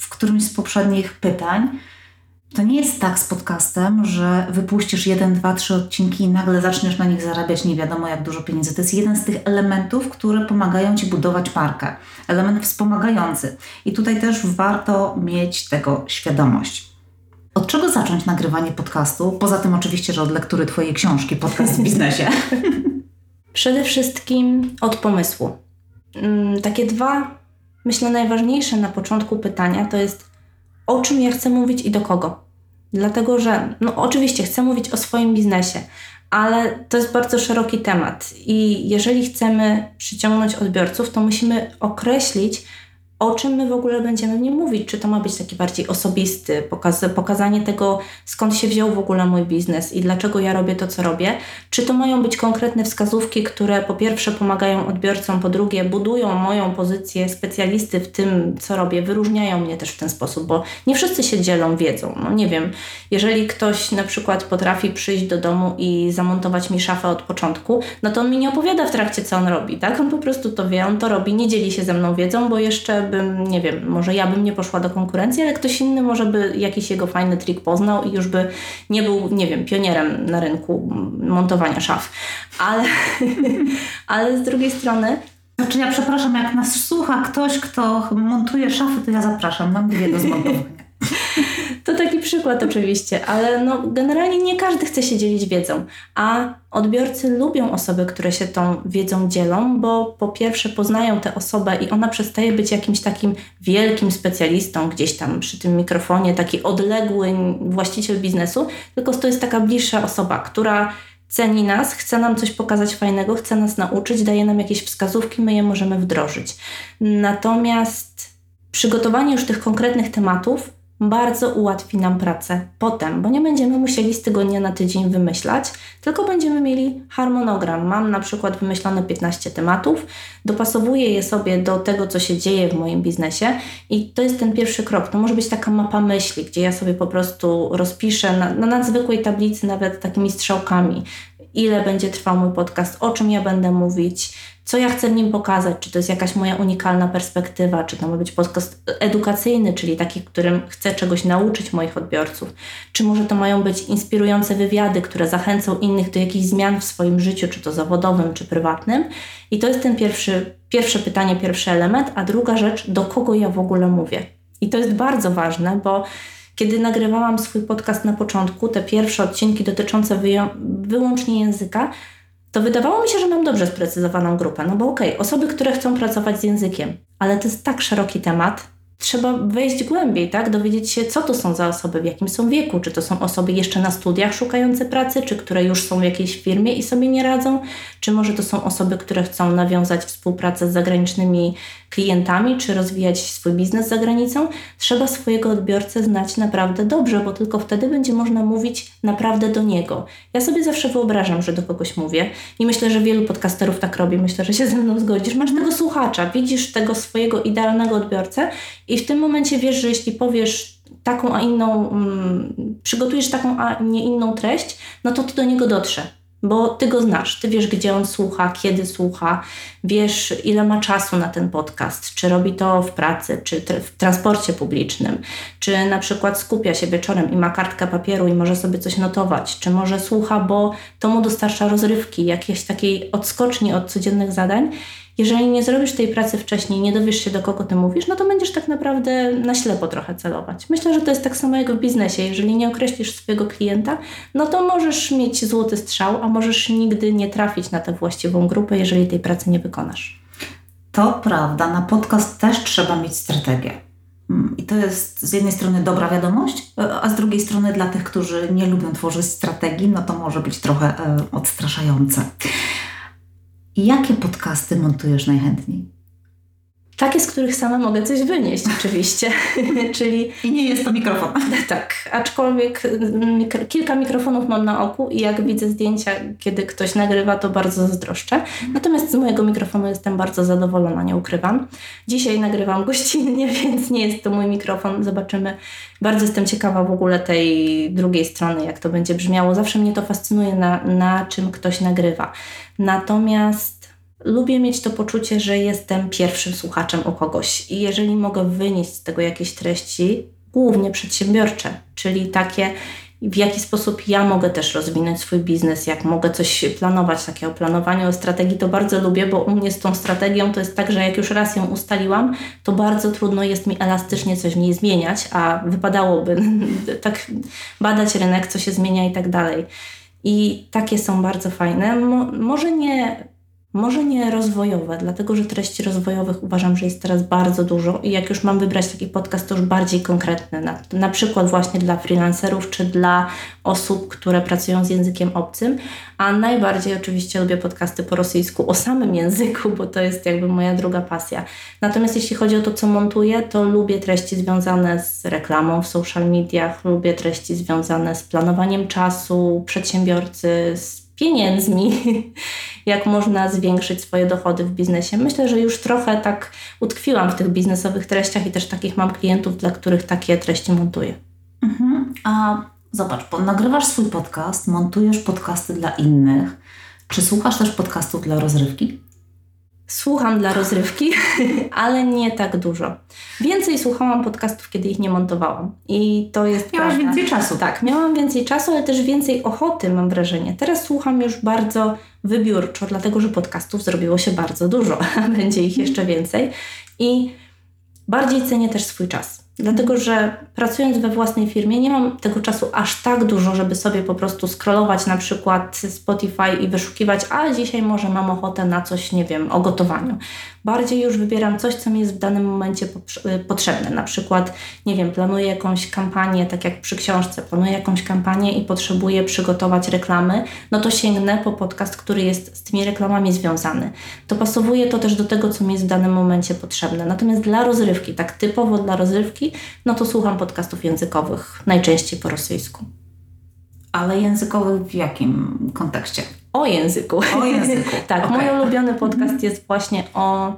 w którymś z poprzednich pytań, to nie jest tak z podcastem, że wypuścisz jeden, dwa, trzy odcinki i nagle zaczniesz na nich zarabiać nie wiadomo jak dużo pieniędzy. To jest jeden z tych elementów, które pomagają Ci budować markę. Element wspomagający. I tutaj też warto mieć tego świadomość. Od czego zacząć nagrywanie podcastu? Poza tym oczywiście, że od lektury Twojej książki Podcast w biznesie. <laughs> <laughs> Przede wszystkim od pomysłu. Mm, takie dwa, myślę, najważniejsze na początku pytania to jest, o czym ja chcę mówić i do kogo. Dlatego, że no, oczywiście chcę mówić o swoim biznesie, ale to jest bardzo szeroki temat i jeżeli chcemy przyciągnąć odbiorców, to musimy określić, o czym my w ogóle będziemy w nim mówić. Czy to ma być taki bardziej osobisty, pokaz, pokazanie tego, skąd się wziął w ogóle mój biznes i dlaczego ja robię to, co robię. Czy to mają być konkretne wskazówki, które po pierwsze pomagają odbiorcom, po drugie budują moją pozycję specjalisty w tym, co robię, wyróżniają mnie też w ten sposób, bo nie wszyscy się dzielą wiedzą. No nie wiem, jeżeli ktoś na przykład potrafi przyjść do domu i zamontować mi szafę od początku, no to on mi nie opowiada w trakcie, co on robi, tak? On po prostu to wie, on to robi, nie dzieli się ze mną wiedzą, bo jeszcze bym, nie wiem, może ja bym nie poszła do konkurencji, ale ktoś inny może by jakiś jego fajny trik poznał i już by nie był, nie wiem, pionierem na rynku montowania szaf. Ale, <laughs> ale z drugiej strony znaczy ja przepraszam, jak nas słucha ktoś, kto montuje szafy, to ja zapraszam, mam dwie do zmontowania. To taki przykład oczywiście, ale no, generalnie nie każdy chce się dzielić wiedzą, a odbiorcy lubią osoby, które się tą wiedzą dzielą, bo po pierwsze poznają tę osobę i ona przestaje być jakimś takim wielkim specjalistą gdzieś tam przy tym mikrofonie, taki odległy właściciel biznesu, tylko to jest taka bliższa osoba, która ceni nas, chce nam coś pokazać fajnego, chce nas nauczyć, daje nam jakieś wskazówki, my je możemy wdrożyć. Natomiast przygotowanie już tych konkretnych tematów bardzo ułatwi nam pracę potem, bo nie będziemy musieli z tygodnia na tydzień wymyślać, tylko będziemy mieli harmonogram. Mam na przykład wymyślone 15 tematów, dopasowuję je sobie do tego, co się dzieje w moim biznesie i to jest ten pierwszy krok. To może być taka mapa myśli, gdzie ja sobie po prostu rozpiszę na, na nadzwykłej tablicy, nawet takimi strzałkami, ile będzie trwał mój podcast, o czym ja będę mówić, co ja chcę w nim pokazać, czy to jest jakaś moja unikalna perspektywa, czy to ma być podcast edukacyjny, czyli taki, którym chcę czegoś nauczyć moich odbiorców, czy może to mają być inspirujące wywiady, które zachęcą innych do jakichś zmian w swoim życiu, czy to zawodowym, czy prywatnym. I to jest ten pierwszy, pierwsze pytanie, pierwszy element, a druga rzecz, do kogo ja w ogóle mówię. I to jest bardzo ważne, bo kiedy nagrywałam swój podcast na początku, te pierwsze odcinki dotyczące wyłącznie języka, to wydawało mi się, że mam dobrze sprecyzowaną grupę. No bo okej, okay, osoby, które chcą pracować z językiem, ale to jest tak szeroki temat, trzeba wejść głębiej, tak? Dowiedzieć się, co to są za osoby, w jakim są wieku. Czy to są osoby jeszcze na studiach szukające pracy, czy które już są w jakiejś firmie i sobie nie radzą, czy może to są osoby, które chcą nawiązać współpracę z zagranicznymi klientami, czy rozwijać swój biznes za granicą. Trzeba swojego odbiorcę znać naprawdę dobrze, bo tylko wtedy będzie można mówić naprawdę do niego. Ja sobie zawsze wyobrażam, że do kogoś mówię i myślę, że wielu podcasterów tak robi. Myślę, że się ze mną zgodzisz. Masz tego słuchacza, widzisz tego swojego idealnego odbiorcę i w tym momencie wiesz, że jeśli powiesz taką, a inną, mm, przygotujesz taką, a nie inną treść, no to ty do niego dotrze. Bo ty go znasz, ty wiesz, gdzie on słucha, kiedy słucha, wiesz, ile ma czasu na ten podcast, czy robi to w pracy, czy w transporcie publicznym, czy na przykład skupia się wieczorem i ma kartkę papieru i może sobie coś notować, czy może słucha, bo to mu dostarcza rozrywki, jakiejś takiej odskoczni od codziennych zadań jeżeli nie zrobisz tej pracy wcześniej, nie dowiesz się do kogo ty mówisz, no to będziesz tak naprawdę na ślepo trochę celować. Myślę, że to jest tak samo jak w biznesie. Jeżeli nie określisz swojego klienta, no to możesz mieć złoty strzał, a możesz nigdy nie trafić na tę właściwą grupę, jeżeli tej pracy nie wykonasz. To prawda, na podcast też trzeba mieć strategię. Mm, I to jest z jednej strony dobra wiadomość, a z drugiej strony dla tych, którzy nie lubią tworzyć strategii, no to może być trochę e, odstraszające. Jakie podcasty montujesz najchętniej? Takie, z których sama mogę coś wynieść, oczywiście. <laughs> Czyli... I nie jest to mikrofon. <laughs> tak, aczkolwiek mikro, kilka mikrofonów mam na oku i jak widzę zdjęcia, kiedy ktoś nagrywa, to bardzo zazdroszczę. Natomiast z mojego mikrofonu jestem bardzo zadowolona, nie ukrywam. Dzisiaj nagrywam gościnnie, <laughs> więc nie jest to mój mikrofon. Zobaczymy. Bardzo jestem ciekawa w ogóle tej drugiej strony, jak to będzie brzmiało. Zawsze mnie to fascynuje, na, na czym ktoś nagrywa. Natomiast lubię mieć to poczucie, że jestem pierwszym słuchaczem u kogoś i jeżeli mogę wynieść z tego jakieś treści, głównie przedsiębiorcze, czyli takie, w jaki sposób ja mogę też rozwinąć swój biznes, jak mogę coś planować, takie o planowaniu, o strategii, to bardzo lubię, bo u mnie z tą strategią to jest tak, że jak już raz ją ustaliłam, to bardzo trudno jest mi elastycznie coś w niej zmieniać, a wypadałoby <laughs> tak badać rynek, co się zmienia i tak dalej. I takie są bardzo fajne. Mo może nie może nie rozwojowe, dlatego że treści rozwojowych uważam, że jest teraz bardzo dużo i jak już mam wybrać taki podcast, to już bardziej konkretny, na, na przykład właśnie dla freelancerów czy dla osób, które pracują z językiem obcym, a najbardziej oczywiście lubię podcasty po rosyjsku o samym języku, bo to jest jakby moja druga pasja. Natomiast jeśli chodzi o to, co montuję, to lubię treści związane z reklamą w social mediach, lubię treści związane z planowaniem czasu przedsiębiorcy, z pieniędzmi, <laughs> jak można zwiększyć swoje dochody w biznesie. Myślę, że już trochę tak utkwiłam w tych biznesowych treściach i też takich mam klientów, dla których takie treści montuję. Mhm. A zobacz, nagrywasz swój podcast, montujesz podcasty dla innych. Czy słuchasz też podcastów dla rozrywki? Słucham dla rozrywki, <laughs> ale nie tak dużo. Więcej słuchałam podcastów, kiedy ich nie montowałam. I to jest. Miałaś prawda. więcej czasu. Tak, miałam więcej czasu, ale też więcej ochoty, mam wrażenie. Teraz słucham już bardzo wybiórczo, dlatego że podcastów zrobiło się bardzo dużo, <laughs> a będzie ich jeszcze więcej. I bardziej cenię też swój czas. Dlatego, że pracując we własnej firmie nie mam tego czasu aż tak dużo, żeby sobie po prostu scrollować na przykład Spotify i wyszukiwać, a dzisiaj może mam ochotę na coś, nie wiem, o gotowaniu. Bardziej już wybieram coś, co mi jest w danym momencie y, potrzebne. Na przykład, nie wiem, planuję jakąś kampanię, tak jak przy książce, planuję jakąś kampanię i potrzebuję przygotować reklamy, no to sięgnę po podcast, który jest z tymi reklamami związany. To pasowuje to też do tego, co mi jest w danym momencie potrzebne. Natomiast dla rozrywki, tak typowo dla rozrywki, no to słucham podcastów językowych, najczęściej po rosyjsku. Ale językowych w jakim kontekście? O języku. O języku. <laughs> tak, okay. mój ulubiony podcast jest właśnie o,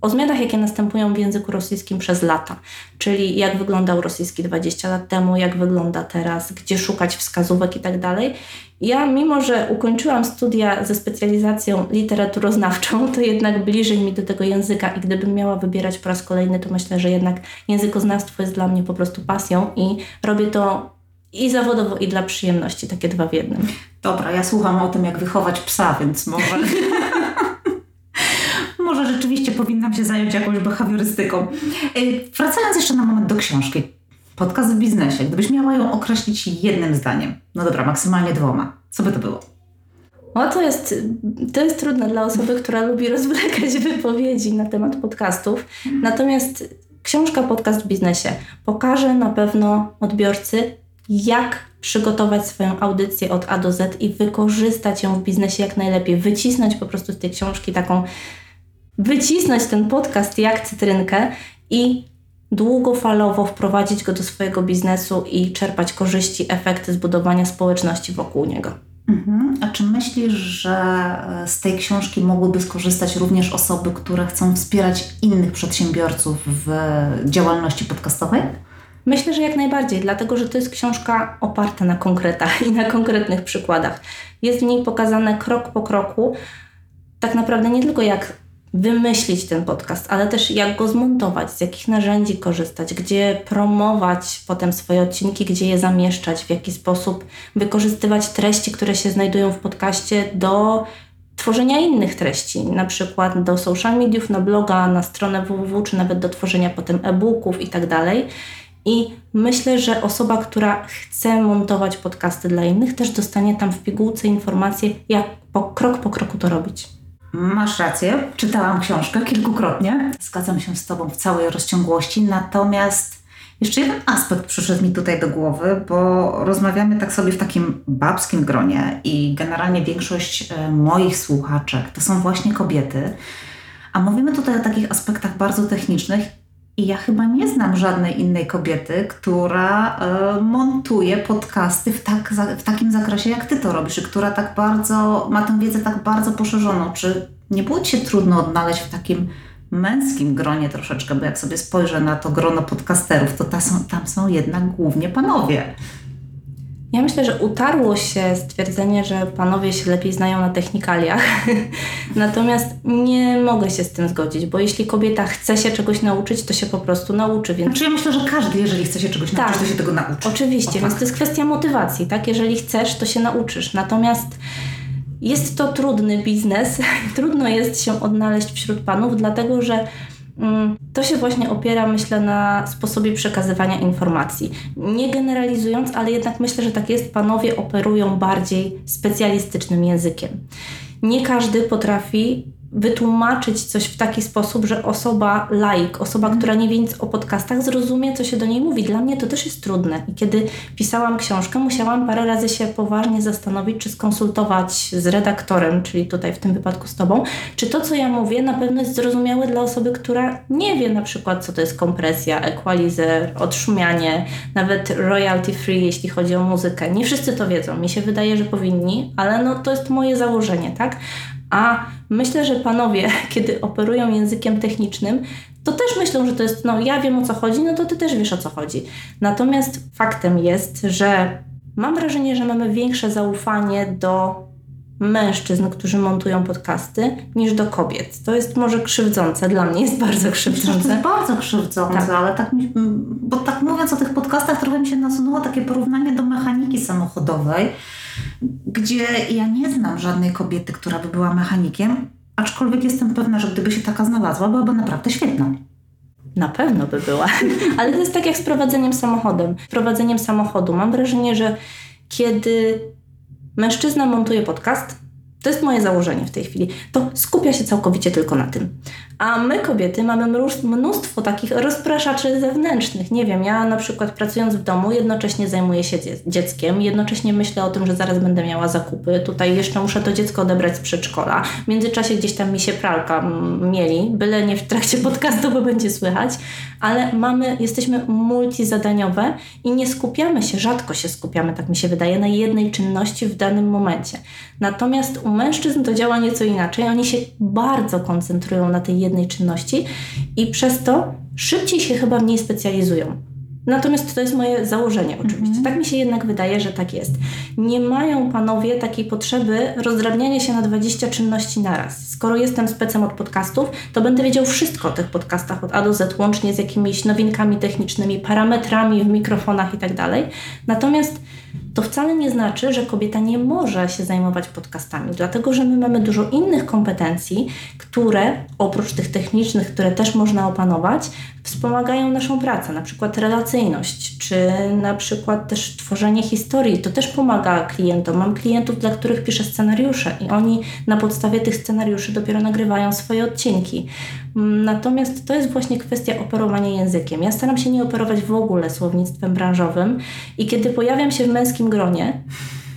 o zmianach, jakie następują w języku rosyjskim przez lata. Czyli jak wyglądał rosyjski 20 lat temu, jak wygląda teraz, gdzie szukać wskazówek i tak dalej. Ja, mimo że ukończyłam studia ze specjalizacją literaturoznawczą, <laughs> to jednak bliżej mi do tego języka i gdybym miała wybierać po raz kolejny, to myślę, że jednak językoznawstwo jest dla mnie po prostu pasją i robię to i zawodowo, i dla przyjemności, takie dwa w jednym. Dobra, ja słucham o tym, jak wychować psa, więc może. <laughs> może rzeczywiście powinnam się zająć jakąś behawiorystyką. Wracając jeszcze na moment do książki. Podcast w biznesie. Gdybyś miała ją określić jednym zdaniem, no dobra, maksymalnie dwoma, co by to było? O, to jest, to jest trudne dla osoby, która lubi rozwlekać <laughs> wypowiedzi na temat podcastów. Natomiast książka Podcast w biznesie pokaże na pewno odbiorcy, jak przygotować swoją audycję od A do Z i wykorzystać ją w biznesie jak najlepiej. Wycisnąć po prostu z tej książki taką, wycisnąć ten podcast jak cytrynkę i długofalowo wprowadzić go do swojego biznesu i czerpać korzyści, efekty zbudowania społeczności wokół niego. Mhm. A czy myślisz, że e, z tej książki mogłyby skorzystać również osoby, które chcą wspierać innych przedsiębiorców w działalności podcastowej? Myślę, że jak najbardziej, dlatego że to jest książka oparta na konkretach i na konkretnych przykładach. Jest w niej pokazane krok po kroku, tak naprawdę nie tylko jak wymyślić ten podcast, ale też jak go zmontować, z jakich narzędzi korzystać, gdzie promować potem swoje odcinki, gdzie je zamieszczać, w jaki sposób wykorzystywać treści, które się znajdują w podcaście do tworzenia innych treści, na przykład do social mediów, na bloga, na stronę www, czy nawet do tworzenia potem e-booków i tak dalej. I myślę, że osoba, która chce montować podcasty dla innych, też dostanie tam w pigułce informacje, jak po, krok po kroku to robić. Masz rację, czytałam książkę kilkukrotnie. Zgadzam się z Tobą w całej rozciągłości, natomiast jeszcze jeden aspekt przyszedł mi tutaj do głowy, bo rozmawiamy tak sobie w takim babskim gronie i generalnie większość e, moich słuchaczek to są właśnie kobiety. A mówimy tutaj o takich aspektach bardzo technicznych i ja chyba nie znam żadnej innej kobiety, która y, montuje podcasty w, tak, w takim zakresie, jak ty to robisz, która tak bardzo ma tę wiedzę tak bardzo poszerzoną. Czy nie było ci się trudno odnaleźć w takim męskim gronie troszeczkę, bo jak sobie spojrzę na to grono podcasterów, to ta są, tam są jednak głównie panowie. Ja myślę, że utarło się stwierdzenie, że panowie się lepiej znają na technikaliach. <laughs> Natomiast nie mogę się z tym zgodzić, bo jeśli kobieta chce się czegoś nauczyć, to się po prostu nauczy. Więc... Znaczy ja myślę, że każdy, jeżeli chce się czegoś tak, nauczyć, to się tego nauczy. Oczywiście, o, więc to jest kwestia motywacji, tak? Jeżeli chcesz, to się nauczysz. Natomiast jest to trudny biznes. <laughs> Trudno jest się odnaleźć wśród panów, dlatego że to się właśnie opiera, myślę, na sposobie przekazywania informacji. Nie generalizując, ale jednak myślę, że tak jest, panowie operują bardziej specjalistycznym językiem. Nie każdy potrafi wytłumaczyć coś w taki sposób, że osoba laik, osoba, mhm. która nie wie nic o podcastach, zrozumie, co się do niej mówi. Dla mnie to też jest trudne. I kiedy pisałam książkę, musiałam parę razy się poważnie zastanowić, czy skonsultować z redaktorem, czyli tutaj w tym wypadku z Tobą, czy to, co ja mówię, na pewno jest zrozumiałe dla osoby, która nie wie na przykład, co to jest kompresja, equalizer, odszumianie, nawet royalty free, jeśli chodzi o muzykę. Nie wszyscy to wiedzą. Mi się wydaje, że powinni, ale no to jest moje założenie, tak? A myślę, że panowie, <laughs> kiedy operują językiem technicznym, to też myślą, że to jest, no ja wiem o co chodzi, no to ty też wiesz o co chodzi. Natomiast faktem jest, że mam wrażenie, że mamy większe zaufanie do mężczyzn, którzy montują podcasty, niż do kobiet. To jest może krzywdzące, dla mnie jest bardzo krzywdzące. To jest bardzo krzywdzące, tak. ale tak mi, bo tak mówiąc o tych podcastach, trochę mi się nasunęło takie porównanie do mechaniki samochodowej, gdzie ja nie znam żadnej kobiety, która by była mechanikiem, aczkolwiek jestem pewna, że gdyby się taka znalazła, byłaby naprawdę świetna. Na pewno by była, <laughs> ale to jest tak jak z prowadzeniem samochodem. Prowadzeniem samochodu. Mam wrażenie, że kiedy mężczyzna montuje podcast, to jest moje założenie w tej chwili. To skupia się całkowicie tylko na tym. A my, kobiety, mamy mnóstwo takich rozpraszaczy zewnętrznych. Nie wiem, ja na przykład pracując w domu, jednocześnie zajmuję się dzieckiem, jednocześnie myślę o tym, że zaraz będę miała zakupy. Tutaj jeszcze muszę to dziecko odebrać z przedszkola. W międzyczasie gdzieś tam mi się pralka mieli, byle nie w trakcie podcastu, bo będzie słychać, ale mamy, jesteśmy multizadaniowe i nie skupiamy się, rzadko się skupiamy, tak mi się wydaje, na jednej czynności w danym momencie. Natomiast u mężczyzn to działa nieco inaczej. Oni się bardzo koncentrują na tej jednej czynności i przez to szybciej się chyba mniej specjalizują. Natomiast to jest moje założenie oczywiście. Mhm. Tak mi się jednak wydaje, że tak jest. Nie mają panowie takiej potrzeby rozdrabniania się na 20 czynności naraz. Skoro jestem specem od podcastów, to będę wiedział wszystko o tych podcastach od A do Z, łącznie z jakimiś nowinkami technicznymi, parametrami w mikrofonach itd. Tak Natomiast to wcale nie znaczy, że kobieta nie może się zajmować podcastami, dlatego że my mamy dużo innych kompetencji, które oprócz tych technicznych, które też można opanować, wspomagają naszą pracę, na przykład relacyjność, czy na przykład też tworzenie historii. To też pomaga klientom. Mam klientów, dla których piszę scenariusze i oni na podstawie tych scenariuszy dopiero nagrywają swoje odcinki. Natomiast to jest właśnie kwestia operowania językiem. Ja staram się nie operować w ogóle słownictwem branżowym i kiedy pojawiam się w męskim gronie,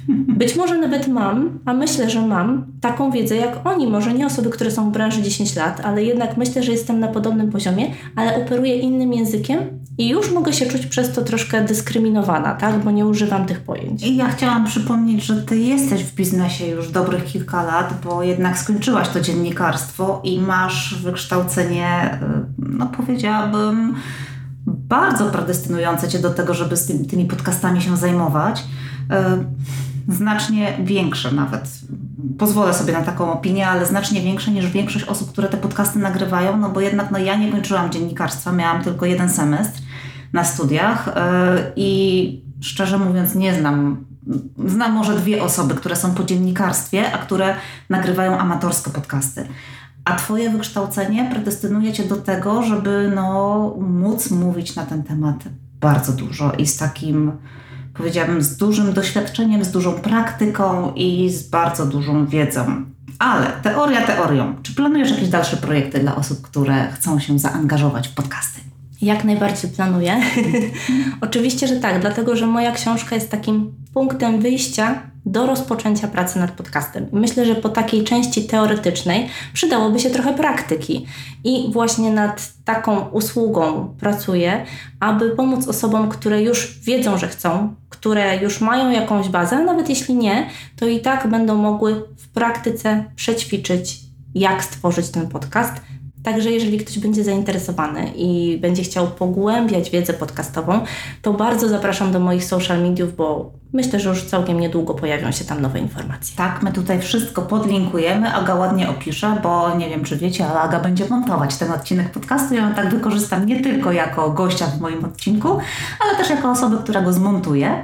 być może nawet mam, a myślę, że mam taką wiedzę jak oni. Może nie osoby, które są w branży 10 lat, ale jednak myślę, że jestem na podobnym poziomie, ale operuję innym językiem i już mogę się czuć przez to troszkę dyskryminowana, tak? Bo nie używam tych pojęć. I ja chciałam przypomnieć, że ty jesteś w biznesie już dobrych kilka lat, bo jednak skończyłaś to dziennikarstwo i masz wykształcenie, y, no powiedziałabym, bardzo predestynujące cię do tego, żeby z tymi, tymi podcastami się zajmować. Znacznie większe nawet. Pozwolę sobie na taką opinię, ale znacznie większe niż większość osób, które te podcasty nagrywają, no bo jednak no, ja nie kończyłam dziennikarstwa, miałam tylko jeden semestr na studiach yy, i szczerze mówiąc nie znam, znam może dwie osoby, które są po dziennikarstwie, a które nagrywają amatorskie podcasty. A Twoje wykształcenie predestynuje Cię do tego, żeby no, móc mówić na ten temat bardzo dużo i z takim powiedziałabym, z dużym doświadczeniem, z dużą praktyką i z bardzo dużą wiedzą. Ale teoria teorią. Czy planujesz jakieś dalsze projekty dla osób, które chcą się zaangażować w podcasty? Jak najbardziej planuję. <laughs> Oczywiście, że tak, dlatego że moja książka jest takim punktem wyjścia do rozpoczęcia pracy nad podcastem. Myślę, że po takiej części teoretycznej przydałoby się trochę praktyki. I właśnie nad taką usługą pracuję, aby pomóc osobom, które już wiedzą, że chcą, które już mają jakąś bazę, a nawet jeśli nie, to i tak będą mogły w praktyce przećwiczyć, jak stworzyć ten podcast Także jeżeli ktoś będzie zainteresowany i będzie chciał pogłębiać wiedzę podcastową, to bardzo zapraszam do moich social mediów, bo myślę, że już całkiem niedługo pojawią się tam nowe informacje. Tak, my tutaj wszystko podlinkujemy, Aga ładnie opisze, bo nie wiem, czy wiecie, ale Aga będzie montować ten odcinek podcastu. Ja ją tak wykorzystam nie tylko jako gościa w moim odcinku, ale też jako osobę, która go zmontuje.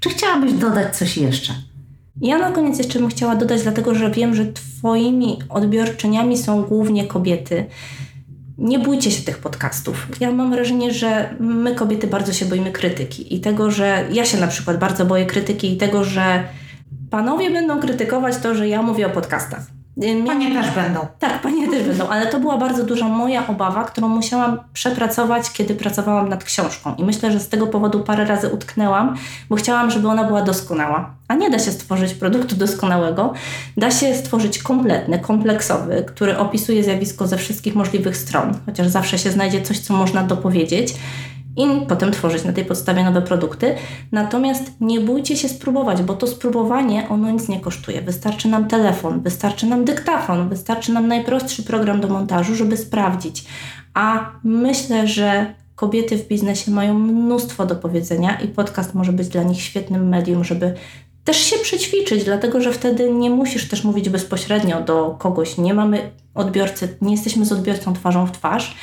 Czy chciałabyś dodać coś jeszcze? Ja na koniec jeszcze bym chciała dodać, dlatego że wiem, że Twoimi odbiorczyniami są głównie kobiety. Nie bójcie się tych podcastów. Ja mam wrażenie, że my kobiety bardzo się boimy krytyki i tego, że ja się na przykład bardzo boję krytyki i tego, że panowie będą krytykować to, że ja mówię o podcastach. Panie też będą. Tak, panie też będą, ale to była bardzo duża moja obawa, którą musiałam przepracować, kiedy pracowałam nad książką. I myślę, że z tego powodu parę razy utknęłam, bo chciałam, żeby ona była doskonała. A nie da się stworzyć produktu doskonałego, da się stworzyć kompletny, kompleksowy, który opisuje zjawisko ze wszystkich możliwych stron, chociaż zawsze się znajdzie coś, co można dopowiedzieć i potem tworzyć na tej podstawie nowe produkty. Natomiast nie bójcie się spróbować, bo to spróbowanie ono nic nie kosztuje. Wystarczy nam telefon, wystarczy nam dyktafon, wystarczy nam najprostszy program do montażu, żeby sprawdzić. A myślę, że kobiety w biznesie mają mnóstwo do powiedzenia i podcast może być dla nich świetnym medium, żeby też się przećwiczyć, dlatego że wtedy nie musisz też mówić bezpośrednio do kogoś. Nie mamy odbiorcy, nie jesteśmy z odbiorcą twarzą w twarz,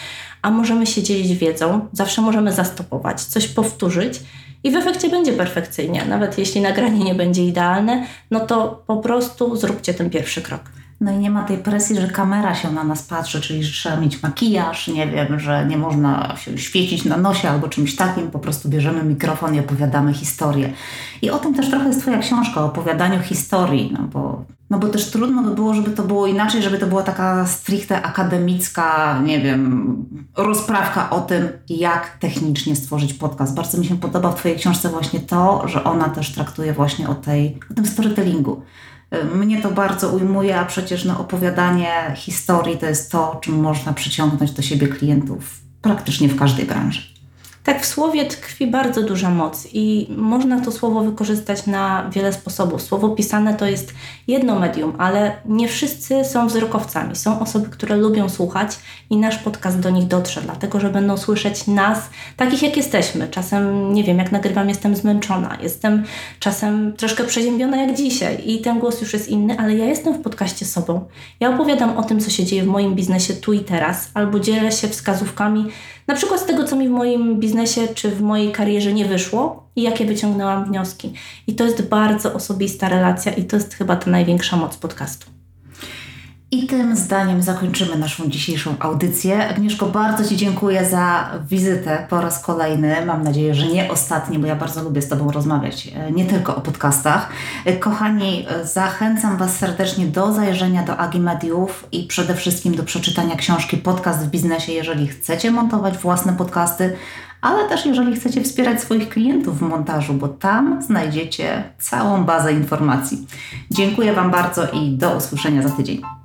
a możemy się dzielić wiedzą, zawsze możemy zastopować, coś powtórzyć i w efekcie będzie perfekcyjnie. Nawet jeśli nagranie nie będzie idealne, no to po prostu zróbcie ten pierwszy krok. No i nie ma tej presji, że kamera się na nas patrzy, czyli że trzeba mieć makijaż, nie wiem, że nie można się świecić na nosie albo czymś takim. Po prostu bierzemy mikrofon i opowiadamy historię. I o tym też trochę jest Twoja książka, o opowiadaniu historii, no bo, no bo też trudno by było, żeby to było inaczej, żeby to była taka stricte akademicka, nie wiem, rozprawka o tym, jak technicznie stworzyć podcast. Bardzo mi się podoba w Twojej książce właśnie to, że ona też traktuje właśnie o, tej, o tym storytellingu mnie to bardzo ujmuje, a przecież no, opowiadanie historii to jest to, czym można przyciągnąć do siebie klientów praktycznie w każdej branży. Tak, w słowie tkwi bardzo duża moc i można to słowo wykorzystać na wiele sposobów. Słowo pisane to jest jedno medium, ale nie wszyscy są wzrokowcami. Są osoby, które lubią słuchać i nasz podcast do nich dotrze, dlatego że będą słyszeć nas takich, jak jesteśmy. Czasem, nie wiem, jak nagrywam, jestem zmęczona, jestem czasem troszkę przeziębiona jak dzisiaj i ten głos już jest inny, ale ja jestem w podcaście sobą. Ja opowiadam o tym, co się dzieje w moim biznesie tu i teraz, albo dzielę się wskazówkami na przykład z tego, co mi w moim biznesie czy w mojej karierze nie wyszło i jakie wyciągnęłam wnioski. I to jest bardzo osobista relacja i to jest chyba ta największa moc podcastu. I tym zdaniem zakończymy naszą dzisiejszą audycję. Agnieszko, bardzo Ci dziękuję za wizytę po raz kolejny. Mam nadzieję, że nie ostatni, bo ja bardzo lubię z Tobą rozmawiać, e, nie tylko o podcastach. E, kochani, e, zachęcam Was serdecznie do zajrzenia do Agi Mediów i przede wszystkim do przeczytania książki Podcast w biznesie, jeżeli chcecie montować własne podcasty ale też jeżeli chcecie wspierać swoich klientów w montażu, bo tam znajdziecie całą bazę informacji. Dziękuję Wam bardzo i do usłyszenia za tydzień.